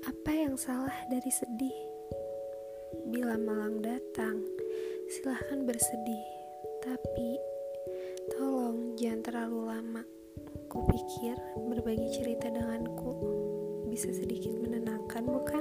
Apa yang salah dari sedih? Bila malang datang, silahkan bersedih. Tapi, tolong jangan terlalu lama. Kupikir berbagi cerita denganku bisa sedikit menenangkan, bukan?